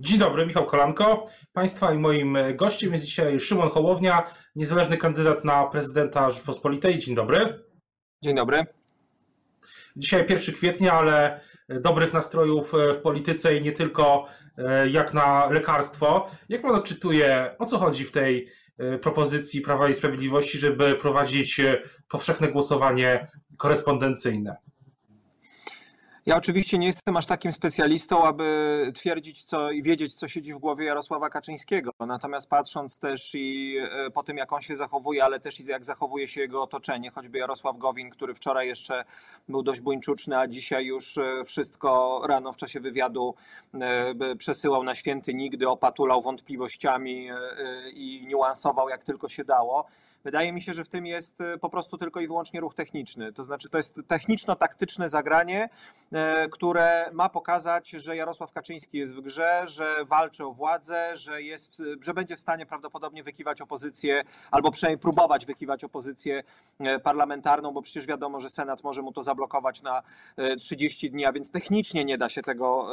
Dzień dobry, Michał Kolanko. Państwa i moim gościem jest dzisiaj Szymon Hołownia, niezależny kandydat na prezydenta Rzeczpospolitej. Dzień dobry. Dzień dobry. Dzisiaj 1 kwietnia, ale dobrych nastrojów w polityce i nie tylko jak na lekarstwo. Jak pan odczytuje, o co chodzi w tej propozycji Prawa i Sprawiedliwości, żeby prowadzić powszechne głosowanie korespondencyjne? Ja oczywiście nie jestem aż takim specjalistą, aby twierdzić co i wiedzieć, co siedzi w głowie Jarosława Kaczyńskiego. Natomiast patrząc też i e, po tym, jak on się zachowuje, ale też i jak zachowuje się jego otoczenie, choćby Jarosław Gowin, który wczoraj jeszcze był dość buńczuczny, a dzisiaj już e, wszystko rano w czasie wywiadu e, przesyłał na święty nigdy, opatulał wątpliwościami i niuansował jak tylko się dało. Wydaje mi się, że w tym jest po prostu tylko i wyłącznie ruch techniczny. To znaczy, to jest techniczno-taktyczne zagranie, E, które ma pokazać, że Jarosław Kaczyński jest w grze, że walczy o władzę, że, jest, że będzie w stanie prawdopodobnie wykiwać opozycję, albo przynajmniej próbować wykiwać opozycję e, parlamentarną, bo przecież wiadomo, że Senat może mu to zablokować na 30 e, dni, a więc technicznie nie da się tego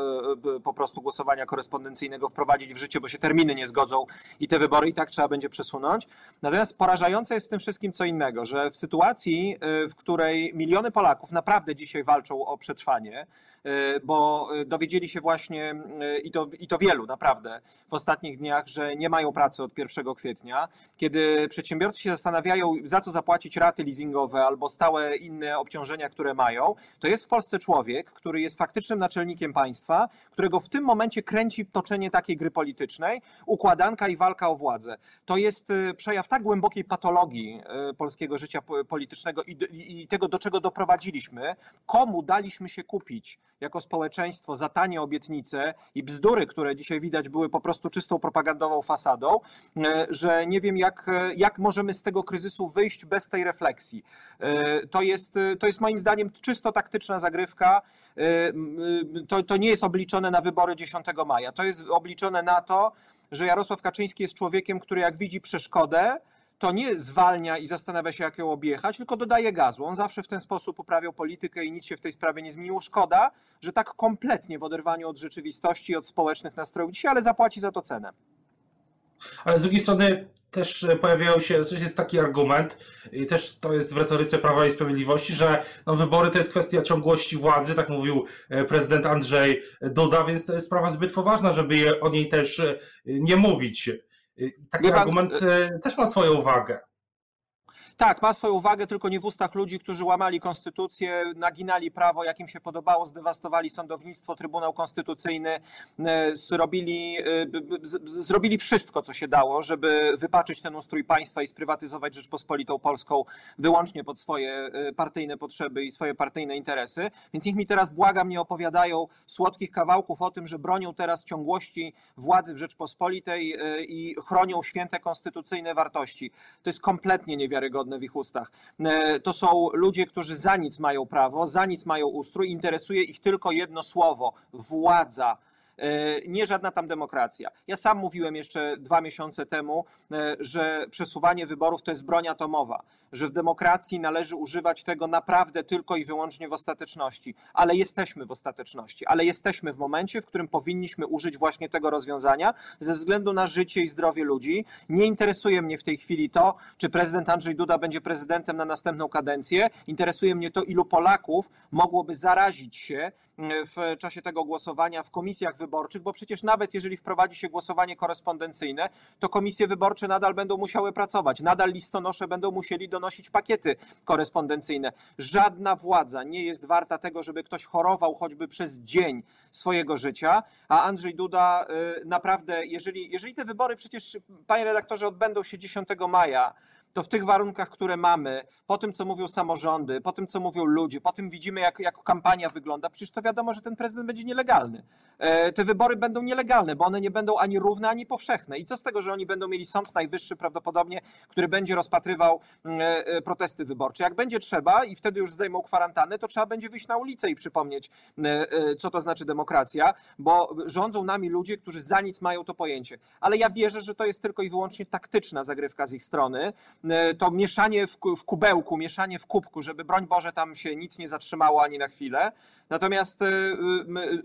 po prostu głosowania korespondencyjnego wprowadzić w życie, bo się terminy nie zgodzą i te wybory i tak trzeba będzie przesunąć. Natomiast porażające jest w tym wszystkim co innego, że w sytuacji, w której miliony Polaków naprawdę dzisiaj walczą o przetrwanie, E, bo e, dowiedzieli się właśnie, i to, i to wielu naprawdę, w ostatnich dniach, że nie mają pracy od 1 kwietnia. Kiedy przedsiębiorcy się zastanawiają, za co zapłacić raty leasingowe albo stałe inne obciążenia, które mają, to jest w Polsce człowiek, który jest faktycznym naczelnikiem państwa, którego w tym momencie kręci toczenie takiej gry politycznej, układanka i walka o władzę. To jest przejaw tak głębokiej patologii polskiego życia politycznego i, i tego, do czego doprowadziliśmy, komu daliśmy się kupić jako społeczeństwo za tanie obietnice i bzdury, które dzisiaj widać były po prostu czystą propagandową fasadą, e, że nie wiem, jak, jak możemy z tego kryzysu wyjść bez tej refleksji. To jest, to jest moim zdaniem czysto taktyczna zagrywka. To, to nie jest obliczone na wybory 10 maja. To jest obliczone na to, że Jarosław Kaczyński jest człowiekiem, który jak widzi przeszkodę, to nie zwalnia i zastanawia się, jak ją objechać, tylko dodaje gazu. On zawsze w ten sposób uprawiał politykę i nic się w tej sprawie nie zmieniło. Szkoda, że tak kompletnie w oderwaniu od rzeczywistości, od społecznych nastrojów dzisiaj, ale zapłaci za to cenę. Ale z drugiej strony też pojawiają się, to jest taki argument, i też to jest w retoryce Prawa i Sprawiedliwości, że no, wybory to jest kwestia ciągłości władzy, tak mówił e, prezydent Andrzej Duda, więc to jest sprawa zbyt poważna, żeby o niej też e, nie mówić. Taki argument e, też ma swoją wagę. Tak, ma swoją uwagę, tylko nie w ustach ludzi, którzy łamali konstytucję, naginali prawo, jak im się podobało, zdewastowali sądownictwo, Trybunał Konstytucyjny, e, zrobili, e, zrobili wszystko, co się dało, żeby wypaczyć ten ustrój państwa i sprywatyzować Rzeczpospolitą Polską wyłącznie pod swoje e, partyjne potrzeby i swoje partyjne interesy. Więc niech mi teraz, błagam, nie opowiadają słodkich kawałków o tym, że bronią teraz ciągłości władzy w Rzeczpospolitej i chronią święte konstytucyjne wartości. To jest kompletnie niewiarygodne w ich ustach. E, to są ludzie, którzy za nic mają prawo, za nic mają ustrój, interesuje ich tylko jedno słowo władza. E, nie żadna tam demokracja. Ja sam mówiłem jeszcze dwa miesiące temu, e, że przesuwanie wyborów to jest broń atomowa, że w demokracji należy używać tego naprawdę tylko i wyłącznie w ostateczności. Ale jesteśmy w ostateczności, ale jesteśmy w momencie, w którym powinniśmy użyć właśnie tego rozwiązania ze względu na życie i zdrowie ludzi. Nie interesuje mnie w tej chwili to, czy prezydent Andrzej Duda będzie prezydentem na następną kadencję. Interesuje mnie to, ilu Polaków mogłoby zarazić się w czasie tego głosowania w komisjach wyborczych, bo przecież nawet jeżeli wprowadzi się głosowanie korespondencyjne, to komisje wyborcze nadal będą musiały pracować, nadal listonosze będą musieli donosić pakiety korespondencyjne. Żadna władza nie jest warta tego, żeby ktoś chorował choćby przez dzień swojego życia, a Andrzej Duda y, naprawdę, jeżeli, jeżeli te wybory przecież, panie redaktorze, odbędą się 10 maja, to w tych warunkach, które mamy, po tym, co mówią samorządy, po tym, co mówią ludzie, po tym widzimy, jak, jak kampania wygląda, przecież to wiadomo, że ten prezydent będzie nielegalny. E, te wybory będą nielegalne, bo one nie będą ani równe, ani powszechne. I co z tego, że oni będą mieli Sąd Najwyższy prawdopodobnie, który będzie rozpatrywał e, e, protesty wyborcze. Jak będzie trzeba i wtedy już zdejmą kwarantannę, to trzeba będzie wyjść na ulicę i przypomnieć, co to znaczy demokracja, bo rządzą nami ludzie, którzy za nic mają to pojęcie. Ale ja wierzę, że to jest tylko i wyłącznie taktyczna zagrywka z ich strony, to mieszanie w, kubełku, mieszanie w kubku, żeby broń Boże tam się nic nie zatrzymało ani na chwilę. Natomiast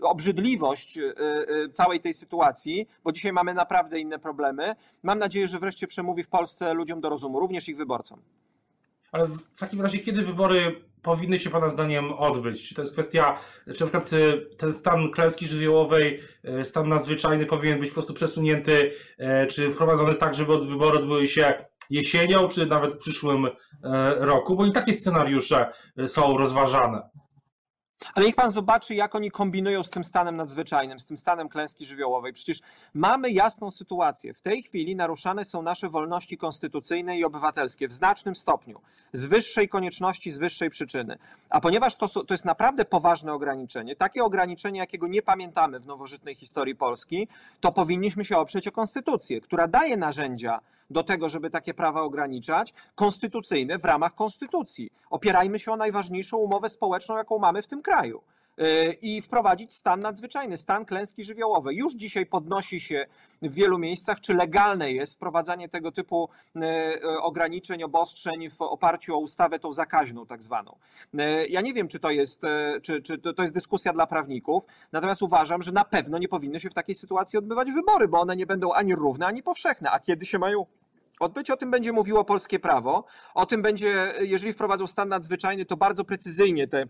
obrzydliwość całej tej sytuacji, bo dzisiaj mamy naprawdę inne problemy, mam nadzieję, że wreszcie przemówi w Polsce ludziom do rozumu, również ich wyborcom. Ale w takim razie, kiedy wybory powinny się Pana zdaniem odbyć? Czy to jest kwestia, czy na przykład ten stan klęski żywiołowej, stan nadzwyczajny powinien być po prostu przesunięty, czy wprowadzony tak, żeby wybory odbyły się jesienią, czy nawet w przyszłym roku? Bo i takie scenariusze są rozważane. Ale niech pan zobaczy, jak oni kombinują z tym stanem nadzwyczajnym, z tym stanem klęski żywiołowej. Przecież mamy jasną sytuację. W tej chwili naruszane są nasze wolności konstytucyjne i obywatelskie w znacznym stopniu, z wyższej konieczności, z wyższej przyczyny. A ponieważ to, to jest naprawdę poważne ograniczenie, takie ograniczenie, jakiego nie pamiętamy w nowożytnej historii Polski, to powinniśmy się oprzeć o konstytucję, która daje narzędzia do tego, żeby takie prawa ograniczać, konstytucyjne w ramach konstytucji. Opierajmy się o najważniejszą umowę społeczną, jaką mamy w tym kraju y, i wprowadzić stan nadzwyczajny, stan klęski żywiołowej. Już dzisiaj podnosi się w wielu miejscach, czy legalne jest wprowadzanie tego typu y, y, ograniczeń, obostrzeń w oparciu o ustawę tą zakaźną tak zwaną. Ja nie wiem, czy to jest, czy, czy to jest dyskusja dla prawników, natomiast uważam, że na pewno nie powinny się w takiej sytuacji odbywać wybory, bo one nie będą ani równe, ani powszechne. A kiedy się mają odbyć. O tym będzie mówiło polskie prawo. O tym będzie, jeżeli wprowadzą stan nadzwyczajny, to bardzo precyzyjnie te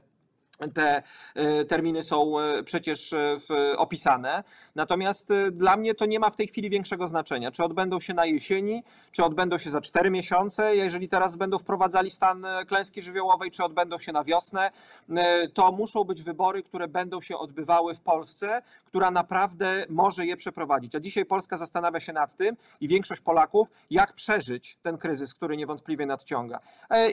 te e, terminy są e, przecież e, opisane. Natomiast dla mnie to nie ma w tej chwili większego znaczenia. Czy odbędą się na jesieni, czy odbędą się za cztery miesiące, jeżeli teraz będą wprowadzali stan klęski żywiołowej, czy odbędą się na wiosnę, to muszą być wybory, które będą się odbywały w Polsce, która naprawdę może je przeprowadzić. A dzisiaj Polska zastanawia się nad tym i większość Polaków, jak przeżyć ten kryzys, który niewątpliwie nadciąga.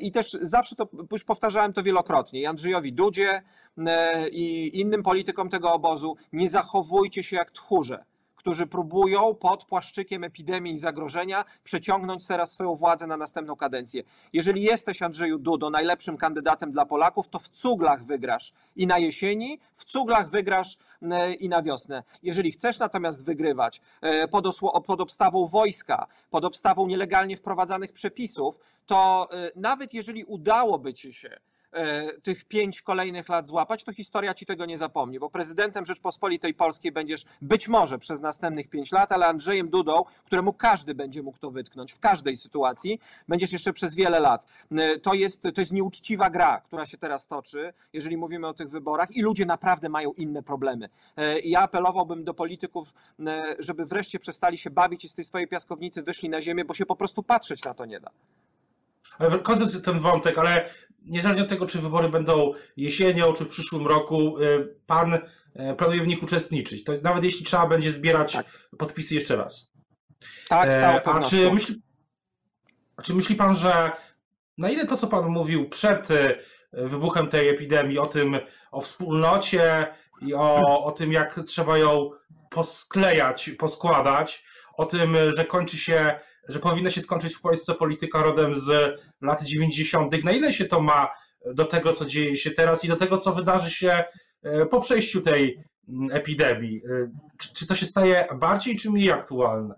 I też zawsze to, już powtarzałem to wielokrotnie, Andrzejowi Dudzie, E, i innym politykom tego obozu, nie zachowujcie się jak tchórze, którzy próbują pod płaszczykiem epidemii i zagrożenia przeciągnąć teraz swoją władzę na następną kadencję. Jeżeli jesteś, Andrzeju Dudo, najlepszym kandydatem dla Polaków, to w cuglach wygrasz i na jesieni, w cuglach wygrasz e, i na wiosnę. Jeżeli chcesz natomiast wygrywać e, pod, pod obstawą wojska, pod obstawą nielegalnie wprowadzanych przepisów, to nawet jeżeli udałoby ci się E, tych pięć kolejnych lat złapać, to historia ci tego nie zapomni, bo prezydentem Rzeczpospolitej Polskiej będziesz być może przez następnych pięć lat, ale Andrzejem Dudą, któremu każdy będzie mógł to wytknąć w każdej sytuacji, będziesz jeszcze przez wiele lat. E, to jest, to jest nieuczciwa gra, która się teraz toczy, jeżeli mówimy o tych wyborach i ludzie naprawdę mają inne problemy. E, ja apelowałbym do polityków, żeby wreszcie przestali się bawić i z tej swojej piaskownicy wyszli na ziemię, bo się po prostu patrzeć na to nie da. Ale kończąc ten wątek, ale niezależnie od tego, czy wybory będą jesienią, czy w przyszłym roku, y, pan y, planuje w nich uczestniczyć. To nawet jeśli trzeba będzie zbierać tak. podpisy jeszcze raz. Tak, z całą e, pewnością. A czy myśli, a czy myśli pan, że na ile to, co pan mówił przed y, wybuchem tej epidemii, o tym, o wspólnocie i o, o tym, jak trzeba ją posklejać, poskładać, o tym, że kończy się że powinna się skończyć w Polsce polityka rodem z lat 90. Na ile się to ma do tego, co dzieje się teraz i do tego, co wydarzy się e, po przejściu tej mm, epidemii? E, czy to się staje bardziej czy mniej aktualne?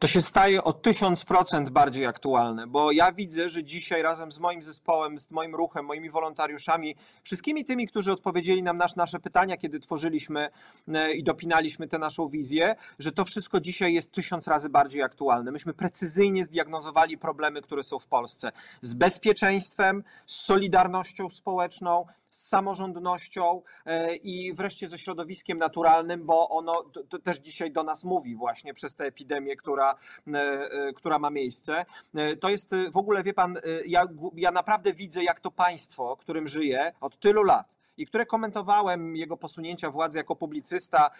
To się staje o tysiąc procent bardziej aktualne, bo ja widzę, że dzisiaj razem z moim zespołem, z moim ruchem, moimi wolontariuszami, wszystkimi tymi, którzy odpowiedzieli nam na nasze pytania, kiedy tworzyliśmy e, i dopinaliśmy tę naszą wizję, że to wszystko dzisiaj jest tysiąc razy bardziej aktualne. Myśmy precyzyjnie zdiagnozowali problemy, które są w Polsce z bezpieczeństwem, z solidarnością społeczną, z samorządnością e, i wreszcie ze środowiskiem naturalnym, bo ono też dzisiaj do nas mówi właśnie przez tę epidemię, która, e, e, która ma miejsce. To jest w ogóle, wie pan, ja, ja naprawdę widzę, jak to państwo, którym żyję od tylu lat, i które komentowałem jego posunięcia władzy jako publicysta,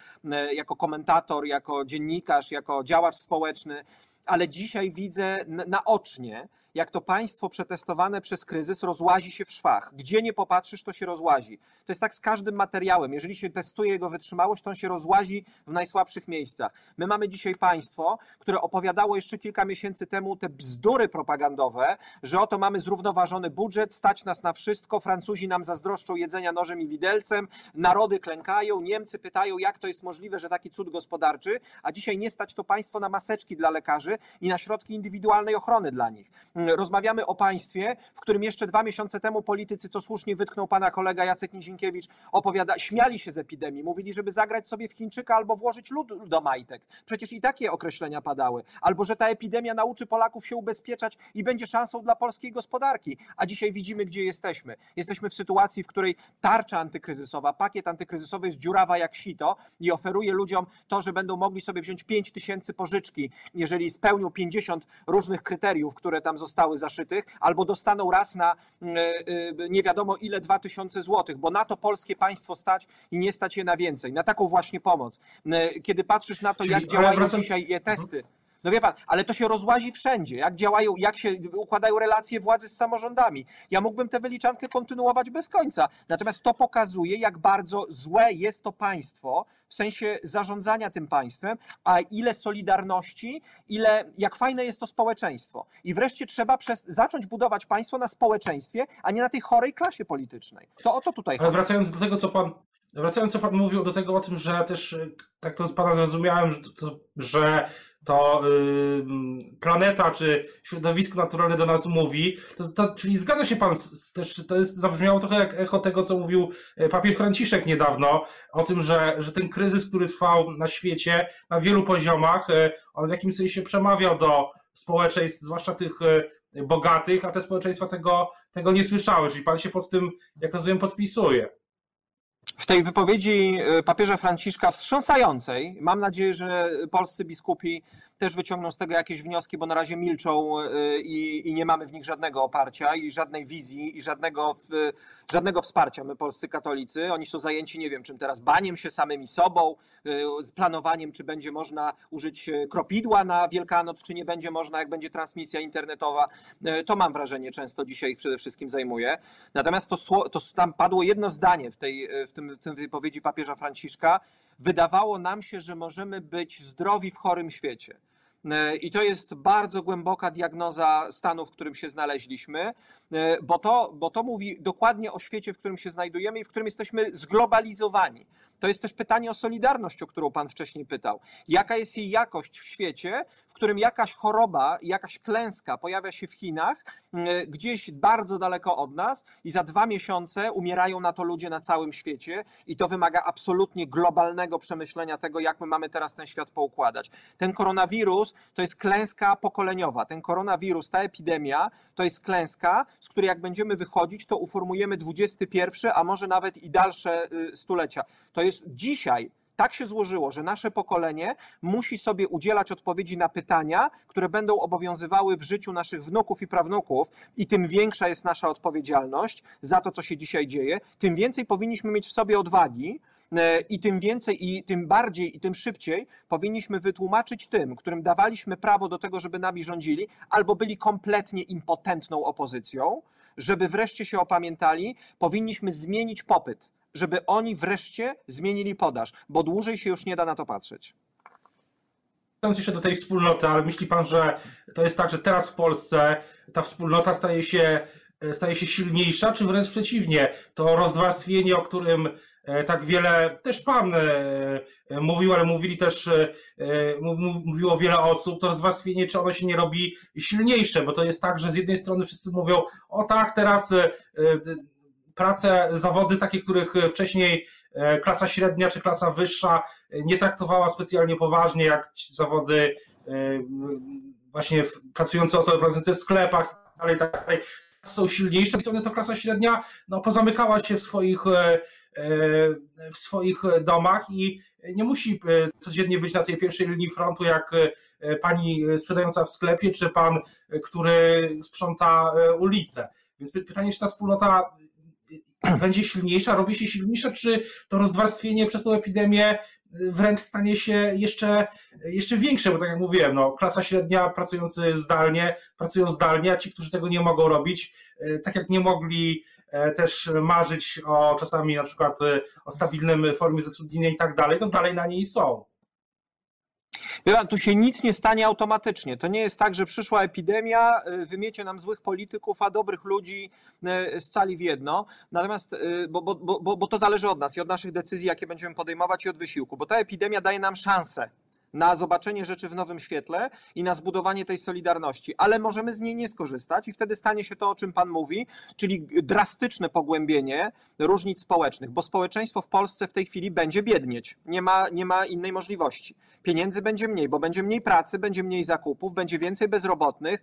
jako komentator, jako dziennikarz, jako działacz społeczny, ale dzisiaj widzę naocznie, jak to państwo przetestowane przez kryzys rozłazi się w szwach. Gdzie nie popatrzysz, to się rozłazi. To jest tak z każdym materiałem. Jeżeli się testuje jego wytrzymałość, to on się rozłazi w najsłabszych miejscach. My mamy dzisiaj państwo, które opowiadało jeszcze kilka miesięcy temu te bzdury propagandowe, że oto mamy zrównoważony budżet, stać nas na wszystko, Francuzi nam zazdroszczą jedzenia nożem i widelcem, narody klękają, Niemcy pytają, jak to jest możliwe, że taki cud gospodarczy, a dzisiaj nie stać to państwo na maseczki dla lekarzy i na środki indywidualnej ochrony dla nich. Rozmawiamy o państwie, w którym jeszcze dwa miesiące temu politycy, co słusznie wytknął pana kolega Jacek Nizinkiewicz, opowiada, śmiali się z epidemii, mówili, żeby zagrać sobie w Chińczyka albo włożyć lód do majtek. Przecież i takie określenia padały. Albo, że ta epidemia nauczy Polaków się ubezpieczać i będzie szansą dla polskiej gospodarki. A dzisiaj widzimy, gdzie jesteśmy. Jesteśmy w sytuacji, w której tarcza antykryzysowa, pakiet antykryzysowy jest dziurawa jak sito i oferuje ludziom to, że będą mogli sobie wziąć 5 tysięcy pożyczki, jeżeli spełnią 50 różnych kryteriów, które tam zostały zaszytych, albo dostaną raz na mm, e, e, nie wiadomo ile 2000 złotych, bo na to polskie państwo stać i nie stać je na więcej, na taką właśnie pomoc. E, kiedy patrzysz na to, jak działają wracam... dzisiaj je testy, no wie pan, ale to się rozłazi wszędzie, jak działają, jak się układają relacje władzy z samorządami. Ja mógłbym tę wyliczankę kontynuować bez końca. Natomiast to pokazuje, jak bardzo złe jest to państwo w sensie zarządzania tym państwem, a ile solidarności, ile, jak fajne jest to społeczeństwo. I wreszcie trzeba przez, zacząć budować państwo na społeczeństwie, a nie na tej chorej klasie politycznej. To o to tutaj chodzi. Ale wracając do tego, co pan Wracając, co Pan mówił do tego o tym, że też tak to z Pana zrozumiałem, że to, że to yy, planeta czy środowisko naturalne do nas mówi, to, to, czyli zgadza się Pan, z, też to jest, zabrzmiało trochę jak echo tego, co mówił e, papież Franciszek niedawno, o tym, że, że ten kryzys, który trwał na świecie na wielu poziomach, e, on w jakimś sensie przemawiał do społeczeństw, zwłaszcza tych e, bogatych, a te społeczeństwa tego, tego nie słyszały, czyli Pan się pod tym, jak rozumiem, podpisuje w tej wypowiedzi e, papieża Franciszka wstrząsającej, mam nadzieję, że polscy biskupi też wyciągną z tego jakieś wnioski, bo na razie milczą e, i, i, nie mamy w nich żadnego oparcia i żadnej wizji i żadnego, żadnego wsparcia. My, polscy katolicy, oni są zajęci, nie wiem czym teraz, baniem się samymi sobą, e, z planowaniem, czy będzie można użyć e, kropidła na Wielkanoc, czy nie będzie można, jak będzie transmisja internetowa. To mam wrażenie, często dzisiaj przede wszystkim zajmuje. Natomiast to, to tam padło jedno zdanie w tej, w tym, w tym wypowiedzi papieża Franciszka. Wydawało nam się, że możemy być zdrowi w chorym świecie. E, I to jest bardzo głęboka diagnoza stanu, w którym się znaleźliśmy, e, bo to, bo to mówi dokładnie o świecie, w którym się znajdujemy i w którym jesteśmy zglobalizowani. To jest też pytanie o solidarność, o którą Pan wcześniej pytał. Jaka jest jej jakość w świecie, w którym jakaś choroba, jakaś klęska pojawia się w Chinach, gdzieś bardzo daleko od nas i za dwa miesiące umierają na to ludzie na całym świecie i to wymaga absolutnie globalnego przemyślenia tego, jak my mamy teraz ten świat poukładać. Ten koronawirus to jest klęska pokoleniowa. Ten koronawirus, ta epidemia to jest klęska, z której jak będziemy wychodzić, to uformujemy XXI, a może nawet i dalsze y, stulecia. To jest dzisiaj. Tak się złożyło, że nasze pokolenie musi sobie udzielać odpowiedzi na pytania, które będą obowiązywały w życiu naszych wnuków i prawnuków, i tym większa jest nasza odpowiedzialność za to, co się dzisiaj dzieje, tym więcej powinniśmy mieć w sobie odwagi. E, I tym więcej, i tym bardziej, i tym szybciej powinniśmy wytłumaczyć tym, którym dawaliśmy prawo do tego, żeby nami rządzili, albo byli kompletnie impotentną opozycją, żeby wreszcie się opamiętali, powinniśmy zmienić popyt żeby oni wreszcie zmienili podaż, bo dłużej się już nie da na to patrzeć. Wracając jeszcze do tej wspólnoty, ale myśli pan, że to jest tak, że teraz w Polsce ta wspólnota staje się, staje się silniejsza, czy wręcz przeciwnie? To rozwarstwienie, o którym e, tak wiele też pan e, mówił, ale mówili też, e, mówiło wiele osób, to rozwarstwienie, czy ono się nie robi silniejsze, bo to jest tak, że z jednej strony wszyscy mówią, o tak, teraz prace, zawody takie, których wcześniej e, klasa średnia czy klasa wyższa nie traktowała specjalnie poważnie, jak zawody e, właśnie pracujące osoby pracujące w sklepach itd. Tak są silniejsze. To klasa średnia no, pozamykała się w swoich, e, w swoich domach i nie musi codziennie być na tej pierwszej linii frontu, jak pani sprzedająca w sklepie, czy pan, który sprząta ulicę. Więc pytanie, czy ta wspólnota będzie silniejsza, robi się silniejsza, czy to rozwarstwienie przez tą epidemię wręcz stanie się jeszcze, jeszcze większe, bo tak jak mówiłem, no, klasa średnia pracujący zdalnie, pracują zdalnie, a ci, którzy tego nie mogą robić, tak jak nie mogli też marzyć o czasami na przykład o stabilnym formie zatrudnienia i tak dalej, no dalej na niej są. Wie pan, tu się nic nie stanie automatycznie. To nie jest tak, że przyszła epidemia, y, wymiecie nam złych polityków, a dobrych ludzi y, scali w jedno. Natomiast, y, bo, bo, bo, bo to zależy od nas i od naszych decyzji, jakie będziemy podejmować i od wysiłku, bo ta epidemia daje nam szansę na zobaczenie rzeczy w nowym świetle i na zbudowanie tej solidarności, ale możemy z niej nie skorzystać i wtedy stanie się to, o czym Pan mówi, czyli drastyczne pogłębienie różnic społecznych, bo społeczeństwo w Polsce w tej chwili będzie biednieć. Nie ma, nie ma innej możliwości. Pieniędzy będzie mniej, bo będzie mniej pracy, będzie mniej zakupów, będzie więcej bezrobotnych.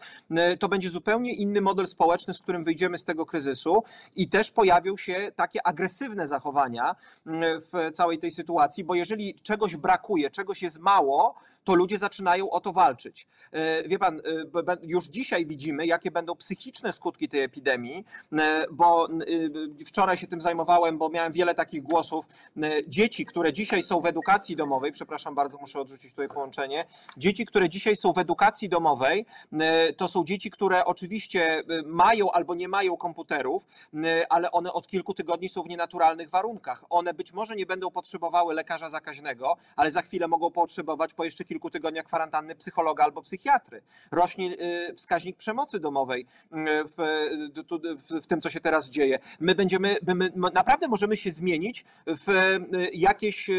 To będzie zupełnie inny model społeczny, z którym wyjdziemy z tego kryzysu i też pojawią się takie agresywne zachowania w całej tej sytuacji, bo jeżeli czegoś brakuje, czegoś jest mało, to ludzie zaczynają o to walczyć. E, wie pan, e, już dzisiaj widzimy, jakie będą psychiczne skutki tej epidemii, e, bo wczoraj się tym zajmowałem, bo miałem wiele takich głosów. Dzieci, które dzisiaj są w edukacji domowej, przepraszam bardzo, muszę odrzucić tutaj połączenie. Dzieci, które dzisiaj są w edukacji domowej, to są dzieci, które oczywiście mają albo nie mają komputerów, ale one od kilku tygodni są w nienaturalnych warunkach. One być może nie będą potrzebowały lekarza zakaźnego, ale za chwilę mogą potrzebować po jeszcze kilku tygodniach kwarantanny psychologa albo psychiatry. Rośnie y, wskaźnik przemocy domowej y, w, w, w tym, co się teraz dzieje. My będziemy, my naprawdę możemy się zmienić w y, jakieś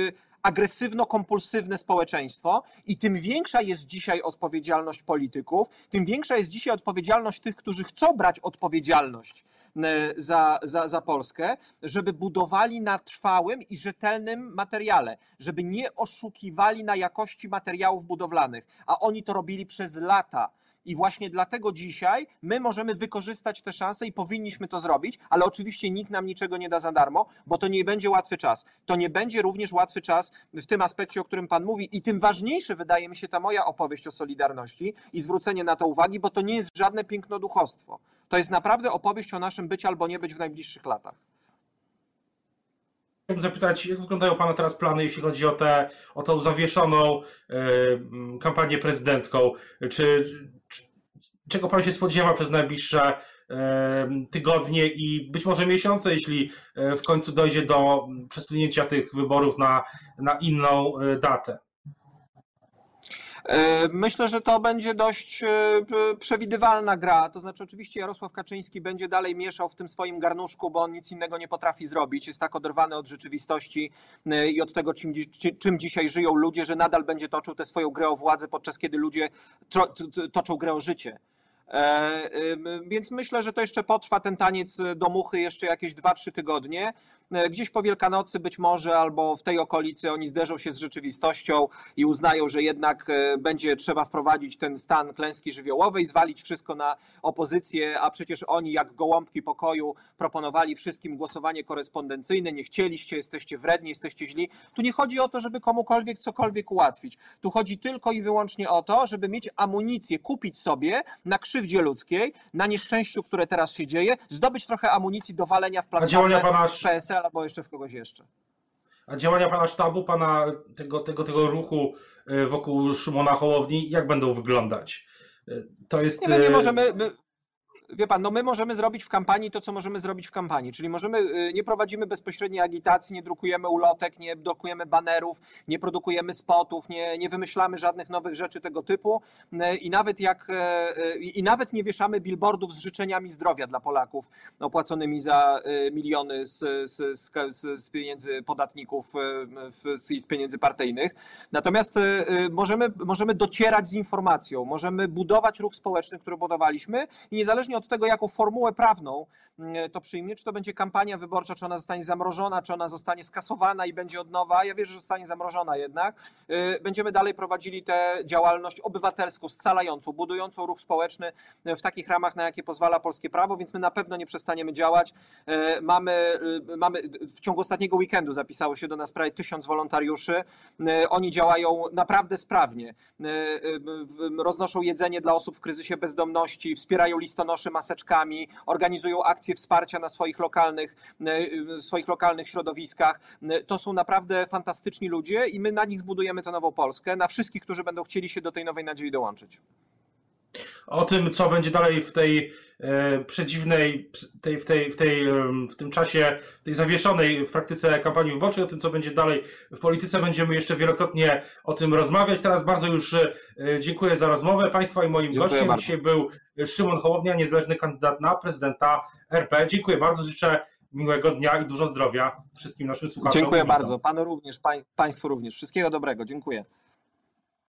agresywno-kompulsywne społeczeństwo i tym większa jest dzisiaj odpowiedzialność polityków, tym większa jest dzisiaj odpowiedzialność tych, którzy chcą brać odpowiedzialność E, za, za, za Polskę, żeby budowali na trwałym i rzetelnym materiale, żeby nie oszukiwali na jakości materiałów budowlanych, a oni to robili przez lata. I właśnie dlatego dzisiaj my możemy wykorzystać te szanse i powinniśmy to zrobić, ale oczywiście nikt nam niczego nie da za darmo, bo to nie będzie łatwy czas. To nie będzie również łatwy czas w tym aspekcie, o którym Pan mówi, i tym ważniejsze wydaje mi się ta moja opowieść o Solidarności i zwrócenie na to uwagi, bo to nie jest żadne pięknoduchostwo. To jest naprawdę opowieść o naszym być albo nie być w najbliższych latach. Chciałbym zapytać, jak wyglądają Pana teraz plany, jeśli chodzi o, tę o tą zawieszoną y, kampanię prezydencką? Czy, czy, czego Pan się spodziewa przez najbliższe tygodnie i być może miesiące, jeśli e, w końcu dojdzie do przesunięcia tych wyborów na, na inną datę? E, myślę, że to będzie dość e, przewidywalna gra. To znaczy, oczywiście Jarosław Kaczyński będzie dalej mieszał w tym swoim garnuszku, bo on nic innego nie potrafi zrobić. Jest tak oderwany od rzeczywistości e, i od tego, czym, czym dzisiaj żyją ludzie, że nadal będzie toczył tę swoją grę o władzę, podczas kiedy ludzie toczą grę o życie. Więc myślę, że to jeszcze potrwa ten taniec do muchy jeszcze jakieś 2-3 tygodnie. E, gdzieś po Wielkanocy być może albo w tej okolicy oni zderzą się z rzeczywistością i uznają, że jednak e, będzie trzeba wprowadzić ten stan klęski żywiołowej, zwalić wszystko na opozycję, a przecież oni jak gołąbki pokoju proponowali wszystkim głosowanie korespondencyjne, nie chcieliście, jesteście wredni, jesteście źli. Tu nie chodzi o to, żeby komukolwiek cokolwiek ułatwić. Tu chodzi tylko i wyłącznie o to, żeby mieć amunicję, kupić sobie na krzywdzie ludzkiej, na nieszczęściu, które teraz się dzieje, zdobyć trochę amunicji do walenia w platformę PSL albo jeszcze w kogoś jeszcze. A działania pana sztabu, pana tego, tego, tego ruchu e, wokół Szymona Hołowni, jak będą wyglądać? E, to jest. Nie, my nie e, możemy. My wie pan, no my możemy zrobić w kampanii to, co możemy zrobić w kampanii, czyli możemy, y, nie prowadzimy bezpośredniej agitacji, nie drukujemy ulotek, nie drukujemy banerów, nie produkujemy spotów, nie, nie wymyślamy żadnych nowych rzeczy tego typu y, i nawet jak, y, i nawet nie wieszamy billboardów z życzeniami zdrowia dla Polaków opłaconymi za miliony z, z, z, z pieniędzy podatników i z pieniędzy partyjnych. Natomiast możemy, możemy docierać z informacją, możemy budować ruch społeczny, który budowaliśmy i niezależnie od tego, jaką formułę prawną mm, to przyjmie, czy to będzie kampania wyborcza, czy ona zostanie zamrożona, czy ona zostanie skasowana i będzie od nowa. Ja wierzę, że zostanie zamrożona jednak. Y, będziemy dalej prowadzili tę działalność obywatelską, scalającą, budującą ruch społeczny w takich ramach, na jakie pozwala polskie prawo, więc my na pewno nie przestaniemy działać. Mamy, mamy w ciągu ostatniego weekendu zapisało się do nas prawie tysiąc wolontariuszy. Oni działają naprawdę sprawnie. Roznoszą jedzenie dla osób w kryzysie bezdomności, wspierają listonosze maseczkami, organizują akcje wsparcia na swoich lokalnych, swoich lokalnych środowiskach. To są naprawdę fantastyczni ludzie i my na nich zbudujemy tę nową Polskę, na wszystkich, którzy będą chcieli się do tej nowej nadziei dołączyć. O tym, co będzie dalej w tej e, przedziwnej, tej, w, tej, w, tej, w tym czasie, tej zawieszonej w praktyce kampanii wyborczej, o tym, co będzie dalej w polityce, będziemy jeszcze wielokrotnie o tym rozmawiać. Teraz bardzo już e, dziękuję za rozmowę Państwa i moim dziękuję gościem bardzo. dzisiaj był Szymon Hołownia, niezależny kandydat na prezydenta RP. Dziękuję bardzo, życzę miłego dnia i dużo zdrowia wszystkim naszym słuchaczom. Dziękuję bardzo, panu również, pań, państwu również. Wszystkiego dobrego, dziękuję.